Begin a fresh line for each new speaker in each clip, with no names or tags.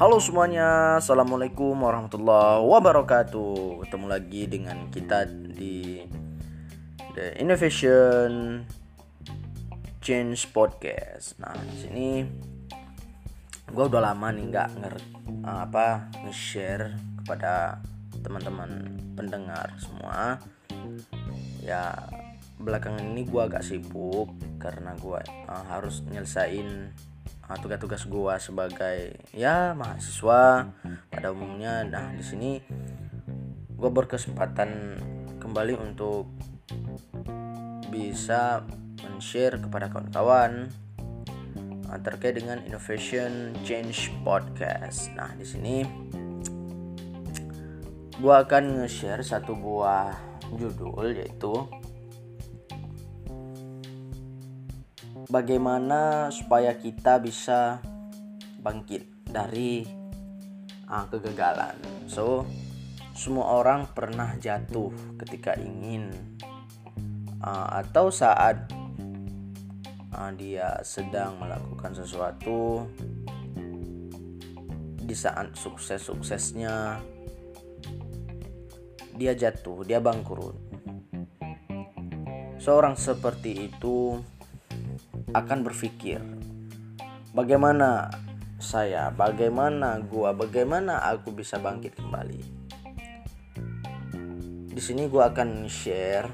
Halo semuanya, Assalamualaikum warahmatullahi wabarakatuh. Ketemu lagi dengan kita di The Innovation Change Podcast. Nah di sini gue udah lama nih nggak nger apa nge-share kepada teman-teman pendengar semua. Ya belakangan ini gue agak sibuk karena gue uh, harus nyelesain uh, tugas-tugas gue sebagai ya mahasiswa pada umumnya. Nah di sini gue berkesempatan kembali untuk bisa men-share kepada kawan-kawan uh, terkait dengan Innovation Change Podcast. Nah di sini gue akan nge-share satu buah judul yaitu bagaimana supaya kita bisa bangkit dari uh, kegagalan. So, semua orang pernah jatuh ketika ingin uh, atau saat uh, dia sedang melakukan sesuatu di saat sukses-suksesnya dia jatuh, dia bangkrut. Seorang seperti itu akan berpikir bagaimana saya, bagaimana gua, bagaimana aku bisa bangkit kembali. Di sini gua akan share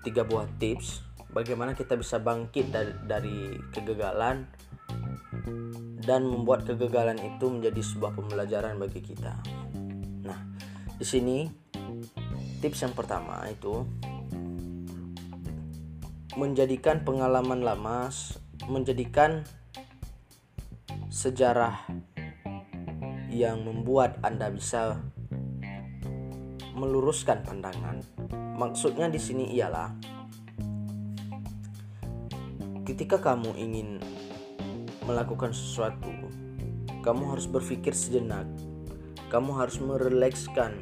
tiga buah tips bagaimana kita bisa bangkit dari, dari kegagalan dan membuat kegagalan itu menjadi sebuah pembelajaran bagi kita. Nah, di sini tips yang pertama itu menjadikan pengalaman lama menjadikan sejarah yang membuat Anda bisa meluruskan pandangan. Maksudnya di sini ialah ketika kamu ingin melakukan sesuatu, kamu harus berpikir sejenak. Kamu harus merelekskan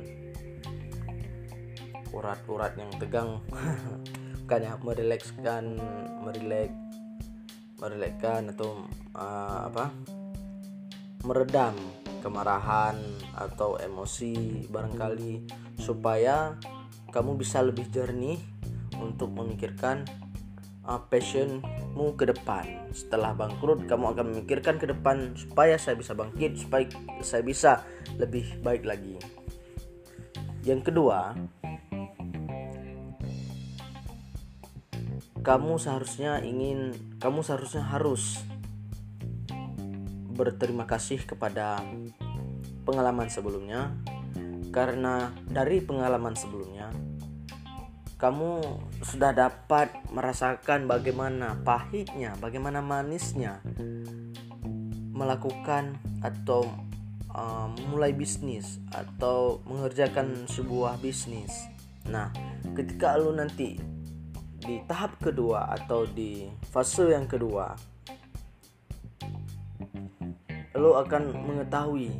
urat-urat yang tegang bukan ya merilekskan merilek atau uh, apa? meredam kemarahan atau emosi barangkali supaya kamu bisa lebih jernih untuk memikirkan uh, passionmu ke depan. Setelah bangkrut kamu akan memikirkan ke depan supaya saya bisa bangkit supaya saya bisa lebih baik lagi. Yang kedua kamu seharusnya ingin kamu seharusnya harus berterima kasih kepada pengalaman sebelumnya karena dari pengalaman sebelumnya kamu sudah dapat merasakan bagaimana pahitnya, bagaimana manisnya melakukan atau uh, mulai bisnis atau mengerjakan sebuah bisnis. Nah, ketika lu nanti di tahap kedua atau di fase yang kedua lo akan mengetahui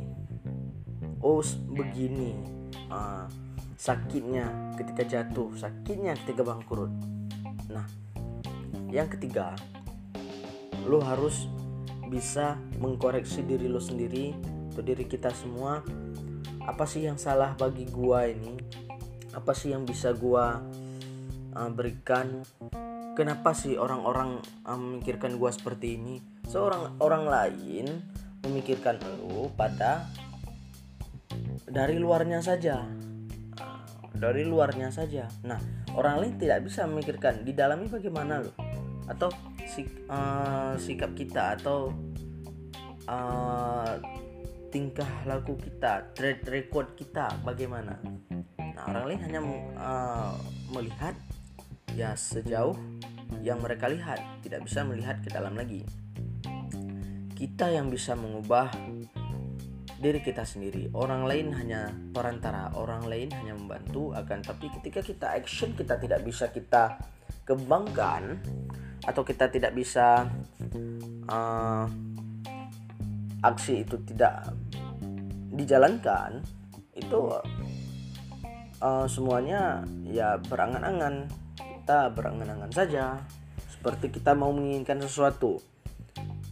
oh begini uh, sakitnya ketika jatuh sakitnya ketika bangkrut. Nah yang ketiga lo harus bisa mengkoreksi diri lo sendiri atau diri kita semua apa sih yang salah bagi gua ini? Apa sih yang bisa gua uh, berikan kenapa sih orang-orang uh, memikirkan gue seperti ini? Seorang orang lain memikirkan lu pada dari luarnya saja. Uh, dari luarnya saja. Nah orang lain tidak bisa memikirkan di dalamnya bagaimana lo atau sik, uh, sikap kita atau uh, tingkah laku kita trade record kita bagaimana? Nah orang lain hanya uh, melihat ya sejauh yang mereka lihat, tidak bisa melihat ke dalam lagi. Kita yang bisa mengubah diri kita sendiri. Orang lain hanya perantara, orang lain hanya membantu akan tapi ketika kita action kita tidak bisa kita kembangkan atau kita tidak bisa uh, aksi itu tidak dijalankan itu uh, semuanya ya berangan-angan kita berangan-angan saja. Seperti kita mau menginginkan sesuatu.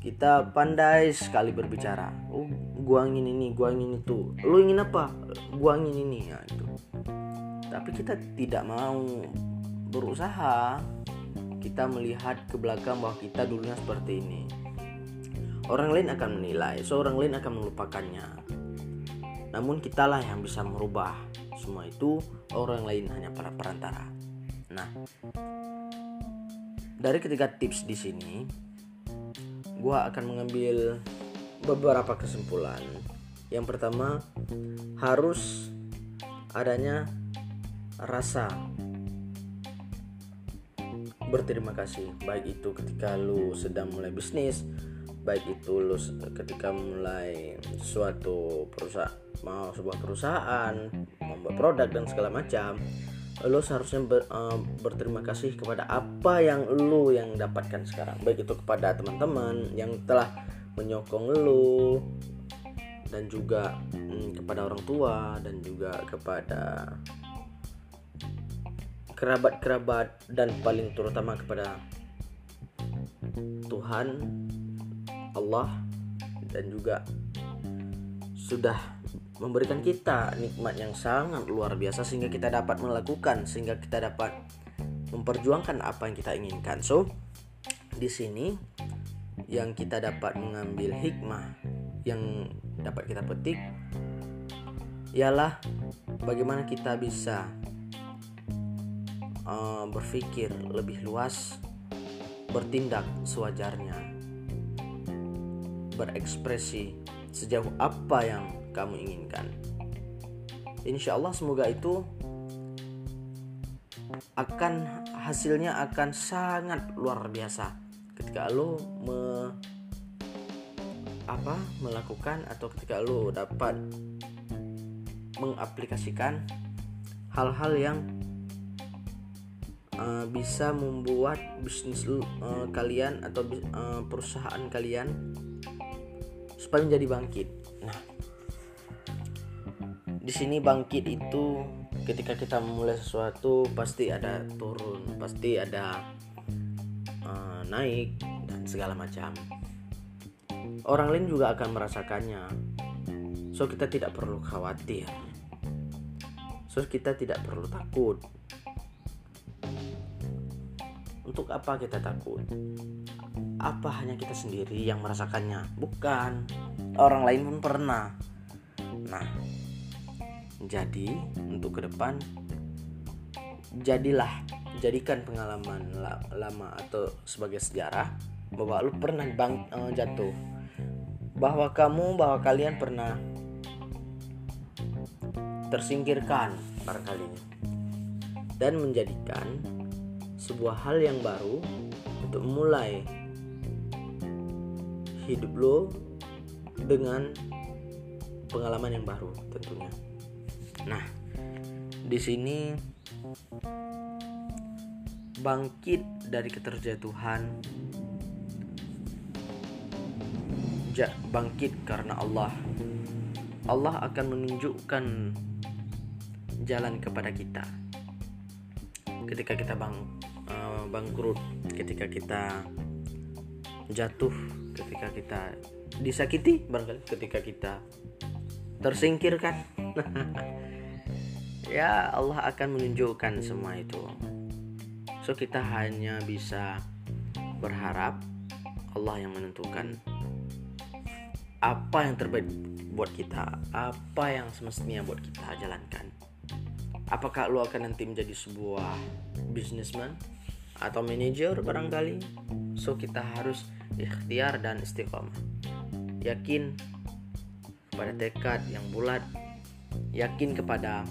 Kita pandai sekali berbicara. Oh gua ingin ini gua ingin itu. Lu ingin apa? Gua ingin ini. Ya itu. Tapi kita tidak mau berusaha. Kita melihat ke belakang bahwa kita dulunya seperti ini. Orang lain akan menilai seorang lain akan melupakannya. Namun kitalah yang bisa merubah semua itu. Orang lain hanya para perantara nah dari ketiga tips di sini gue akan mengambil beberapa kesimpulan. Yang pertama, harus adanya rasa berterima kasih, baik itu ketika lu sedang mulai bisnis, baik itu lu ketika mulai suatu perusahaan mau sebuah perusahaan membuat produk dan segala macam lo seharusnya ber, uh, berterima kasih kepada apa yang lo yang dapatkan sekarang. Baik itu kepada teman-teman yang telah menyokong lo dan juga mm, kepada orang tua dan juga kepada kerabat-kerabat dan paling terutama kepada Tuhan Allah dan juga sudah memberikan kita nikmat yang sangat luar biasa sehingga kita dapat melakukan sehingga kita dapat memperjuangkan apa yang kita inginkan. So, di sini yang kita dapat mengambil hikmah yang dapat kita petik ialah bagaimana kita bisa uh, berpikir lebih luas, bertindak sewajarnya, berekspresi sejauh apa yang kamu inginkan. Insya Allah semoga itu akan hasilnya akan sangat luar biasa ketika lo me, apa melakukan atau ketika lo dapat mengaplikasikan hal-hal yang uh, bisa membuat bisnis uh, kalian atau uh, perusahaan kalian supaya menjadi bangkit. Sini bangkit itu ketika kita memulai sesuatu pasti ada turun pasti ada uh, naik dan segala macam. Orang lain juga akan merasakannya. So kita tidak perlu khawatir. So kita tidak perlu takut. Untuk apa kita takut? Apa hanya kita sendiri yang merasakannya? Bukan. Orang lain pun pernah. Nah jadi untuk ke depan jadilah jadikan pengalaman lama atau sebagai sejarah bahwa lu pernah bang uh, jatuh bahwa kamu bahwa kalian pernah tersingkirkan barangkali dan menjadikan sebuah hal yang baru untuk memulai hidup lo dengan pengalaman yang baru tentunya. Nah, di sini bangkit dari keterjatuhan ja, bangkit karena Allah. Allah akan menunjukkan jalan kepada kita. Ketika kita bang uh, bangkrut, ketika kita jatuh, ketika kita disakiti, barangkali ketika kita tersingkirkan. ya Allah akan menunjukkan semua itu. So kita hanya bisa berharap Allah yang menentukan apa yang terbaik buat kita apa yang semestinya buat kita jalankan. Apakah lo akan nanti menjadi sebuah businessman atau manajer barangkali? So kita harus ikhtiar dan istiqomah. Yakin pada tekad yang bulat. Yakin kepada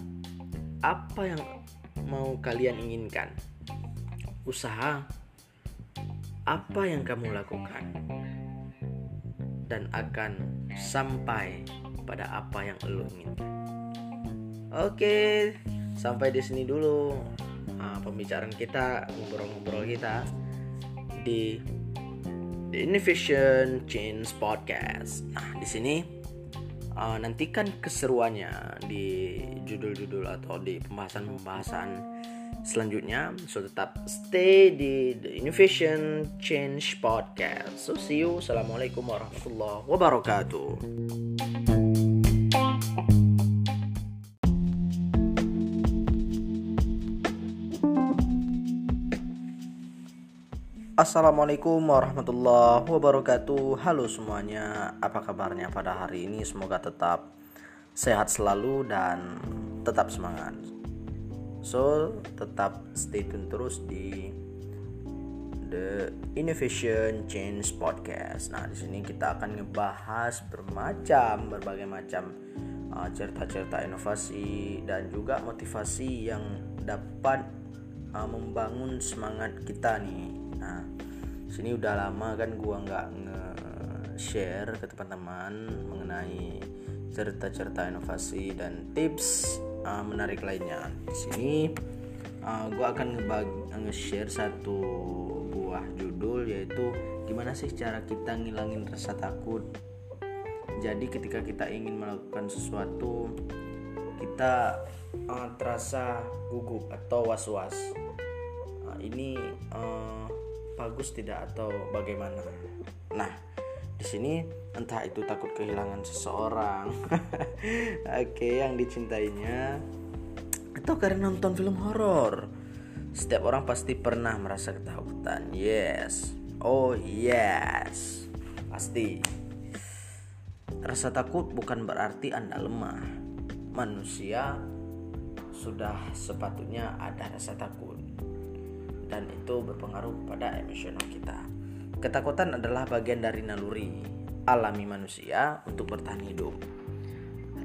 apa yang mau kalian inginkan. Usaha apa yang kamu lakukan dan akan sampai pada apa yang lo inginkan. Oke, sampai di sini dulu nah, pembicaraan kita, ngobrol-ngobrol kita di The Innovation Change Podcast. Nah, di sini uh, nantikan keseruannya di judul-judul atau di pembahasan-pembahasan selanjutnya. So tetap stay di The Innovation Change Podcast. So see you. Assalamualaikum warahmatullahi wabarakatuh. Assalamualaikum warahmatullahi wabarakatuh. Halo semuanya Apa kabarnya pada hari ini? Semoga tetap sehat selalu dan tetap semangat. So tetap stay tune terus di The Innovation Change Podcast. Nah di sini kita akan ngebahas bermacam Berbagai macam uh, cerita-cerita inovasi Dan juga motivasi yang dapat uh, membangun semangat kita nih nah sini udah lama kan gua nggak nge-share ke teman-teman mengenai cerita-cerita inovasi dan tips uh, menarik lainnya. Di sini uh, gua akan nge-share satu buah judul yaitu gimana sih cara kita ngilangin rasa takut. Jadi ketika kita ingin melakukan sesuatu kita uh, terasa gugup atau was-was. Uh, ini uh, bagus tidak atau bagaimana. Nah, di sini entah itu takut kehilangan seseorang, oke yang dicintainya, atau karena nonton film horor. Setiap orang pasti pernah merasa ketakutan. Yes, oh yes, pasti. Rasa takut bukan berarti Anda lemah. Manusia sudah sepatutnya ada rasa takut dan itu berpengaruh pada emosional kita. Ketakutan adalah bagian dari naluri alami manusia untuk bertahan hidup.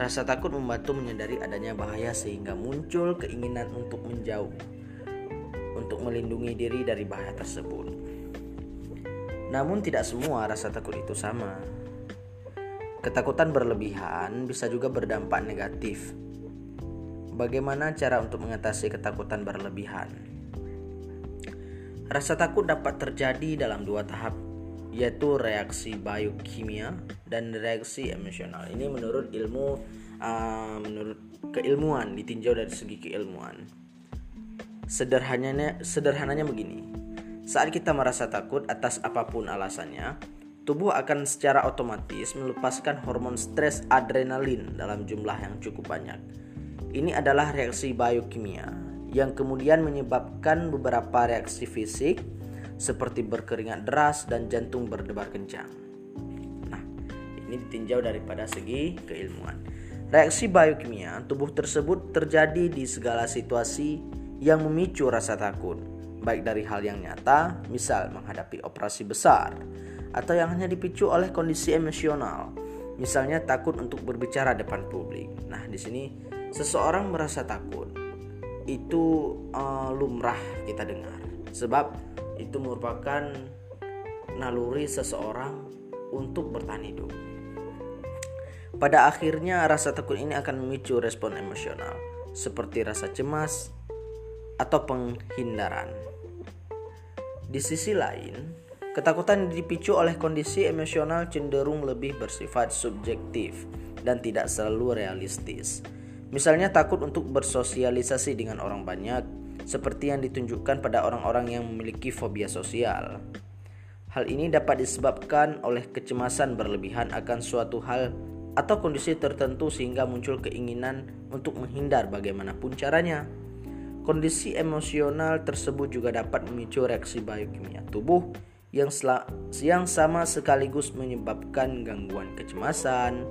Rasa takut membantu menyadari adanya bahaya sehingga muncul keinginan untuk menjauh, untuk melindungi diri dari bahaya tersebut. Namun tidak semua rasa takut itu sama. Ketakutan berlebihan bisa juga berdampak negatif. Bagaimana cara untuk mengatasi ketakutan berlebihan? Rasa takut dapat terjadi dalam dua tahap, yaitu reaksi biokimia dan reaksi emosional. Ini menurut ilmu, uh, menurut keilmuan, ditinjau dari segi keilmuan. Sederhananya, sederhananya begini: saat kita merasa takut atas apa pun alasannya, tubuh akan secara otomatis melepaskan hormon stres adrenalin dalam jumlah yang cukup banyak. Ini adalah reaksi biokimia yang kemudian menyebabkan beberapa reaksi fisik seperti berkeringat deras dan jantung berdebar kencang. Nah, ini ditinjau daripada segi keilmuan. Reaksi biokimia tubuh tersebut terjadi di segala situasi yang memicu rasa takut, baik dari hal yang nyata, misal menghadapi operasi besar, atau yang hanya dipicu oleh kondisi emosional, misalnya takut untuk berbicara depan publik. Nah, di sini seseorang merasa takut itu uh, lumrah kita dengar sebab itu merupakan naluri seseorang untuk bertahan hidup. Pada akhirnya rasa takut ini akan memicu respon emosional seperti rasa cemas atau penghindaran. Di sisi lain, ketakutan dipicu oleh kondisi emosional cenderung lebih bersifat subjektif dan tidak selalu realistis. Misalnya takut untuk bersosialisasi dengan orang banyak, seperti yang ditunjukkan pada orang-orang yang memiliki fobia sosial. Hal ini dapat disebabkan oleh kecemasan berlebihan akan suatu hal atau kondisi tertentu sehingga muncul keinginan untuk menghindar bagaimanapun caranya. Kondisi emosional tersebut juga dapat memicu reaksi biokimia tubuh yang, yang sama sekaligus menyebabkan gangguan kecemasan,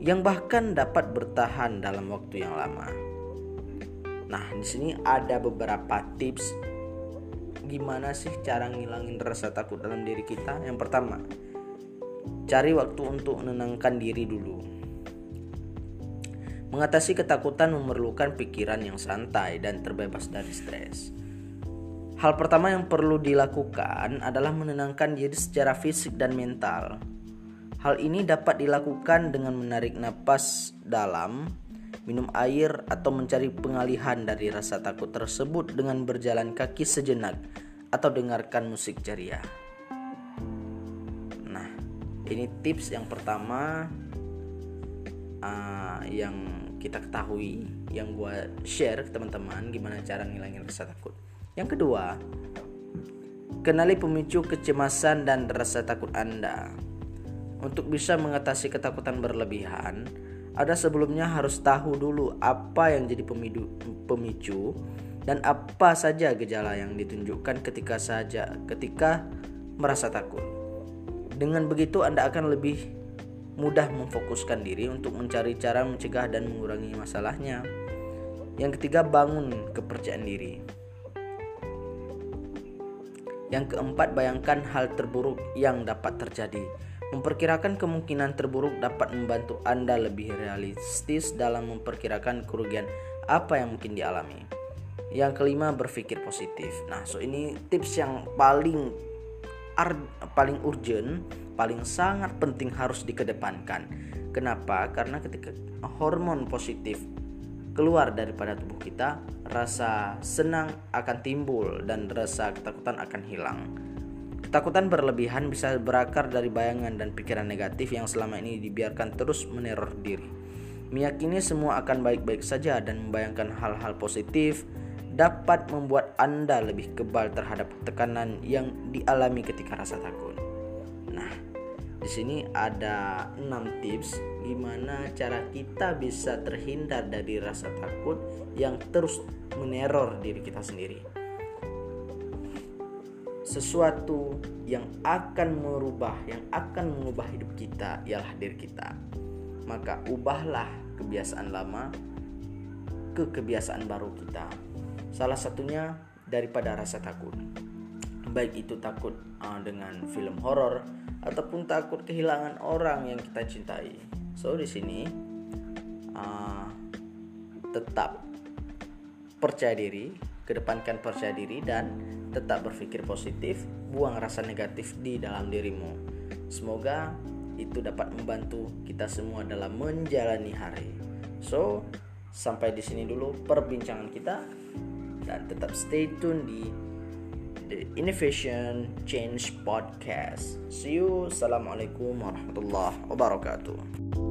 yang bahkan dapat bertahan dalam waktu yang lama. Nah, di sini ada beberapa tips gimana sih cara ngilangin rasa takut dalam diri kita. Yang pertama, cari waktu untuk menenangkan diri dulu. Mengatasi ketakutan memerlukan pikiran yang santai dan terbebas dari stres. Hal pertama yang perlu dilakukan adalah menenangkan diri secara fisik dan mental. Hal ini dapat dilakukan dengan menarik napas dalam, minum air, atau mencari pengalihan dari rasa takut tersebut dengan berjalan kaki sejenak atau dengarkan musik ceria. Nah, ini tips yang pertama uh, yang kita ketahui yang gue share ke teman-teman gimana cara ngilangin rasa takut yang kedua kenali pemicu kecemasan dan rasa takut anda untuk bisa mengatasi ketakutan berlebihan ada sebelumnya harus tahu dulu apa yang jadi pemicu, pemicu dan apa saja gejala yang ditunjukkan ketika saja ketika merasa takut. Dengan begitu Anda akan lebih mudah memfokuskan diri untuk mencari cara mencegah dan mengurangi masalahnya. Yang ketiga, bangun kepercayaan diri. Yang keempat, bayangkan hal terburuk yang dapat terjadi. Memperkirakan kemungkinan terburuk dapat membantu Anda lebih realistis dalam memperkirakan kerugian apa yang mungkin dialami. Yang kelima, berpikir positif. Nah, so ini tips yang paling paling urgent, paling sangat penting harus dikedepankan. Kenapa? Karena ketika hormon positif keluar daripada tubuh kita, rasa senang akan timbul dan rasa ketakutan akan hilang. Ketakutan berlebihan bisa berakar dari bayangan dan pikiran negatif yang selama ini dibiarkan terus meneror diri. Meyakini semua akan baik-baik saja dan membayangkan hal-hal positif dapat membuat Anda lebih kebal terhadap tekanan yang dialami ketika rasa takut. Nah, di sini ada 6 tips gimana cara kita bisa terhindar dari rasa takut yang terus meneror diri kita sendiri. Sesuatu yang akan merubah, yang akan mengubah hidup kita ialah diri kita. Maka ubahlah kebiasaan lama ke kebiasaan baru kita Salah satunya daripada rasa takut. Baik itu takut uh, dengan film horor ataupun takut kehilangan orang yang kita cintai. So di sini uh, tetap percaya diri, kedepankan percaya diri dan tetap berpikir positif, buang rasa negatif di dalam dirimu. Semoga itu dapat membantu kita semua dalam menjalani hari. So, sampai di sini dulu perbincangan kita dan tetap stay tune di The Innovation Change Podcast. See you. Assalamualaikum warahmatullahi wabarakatuh.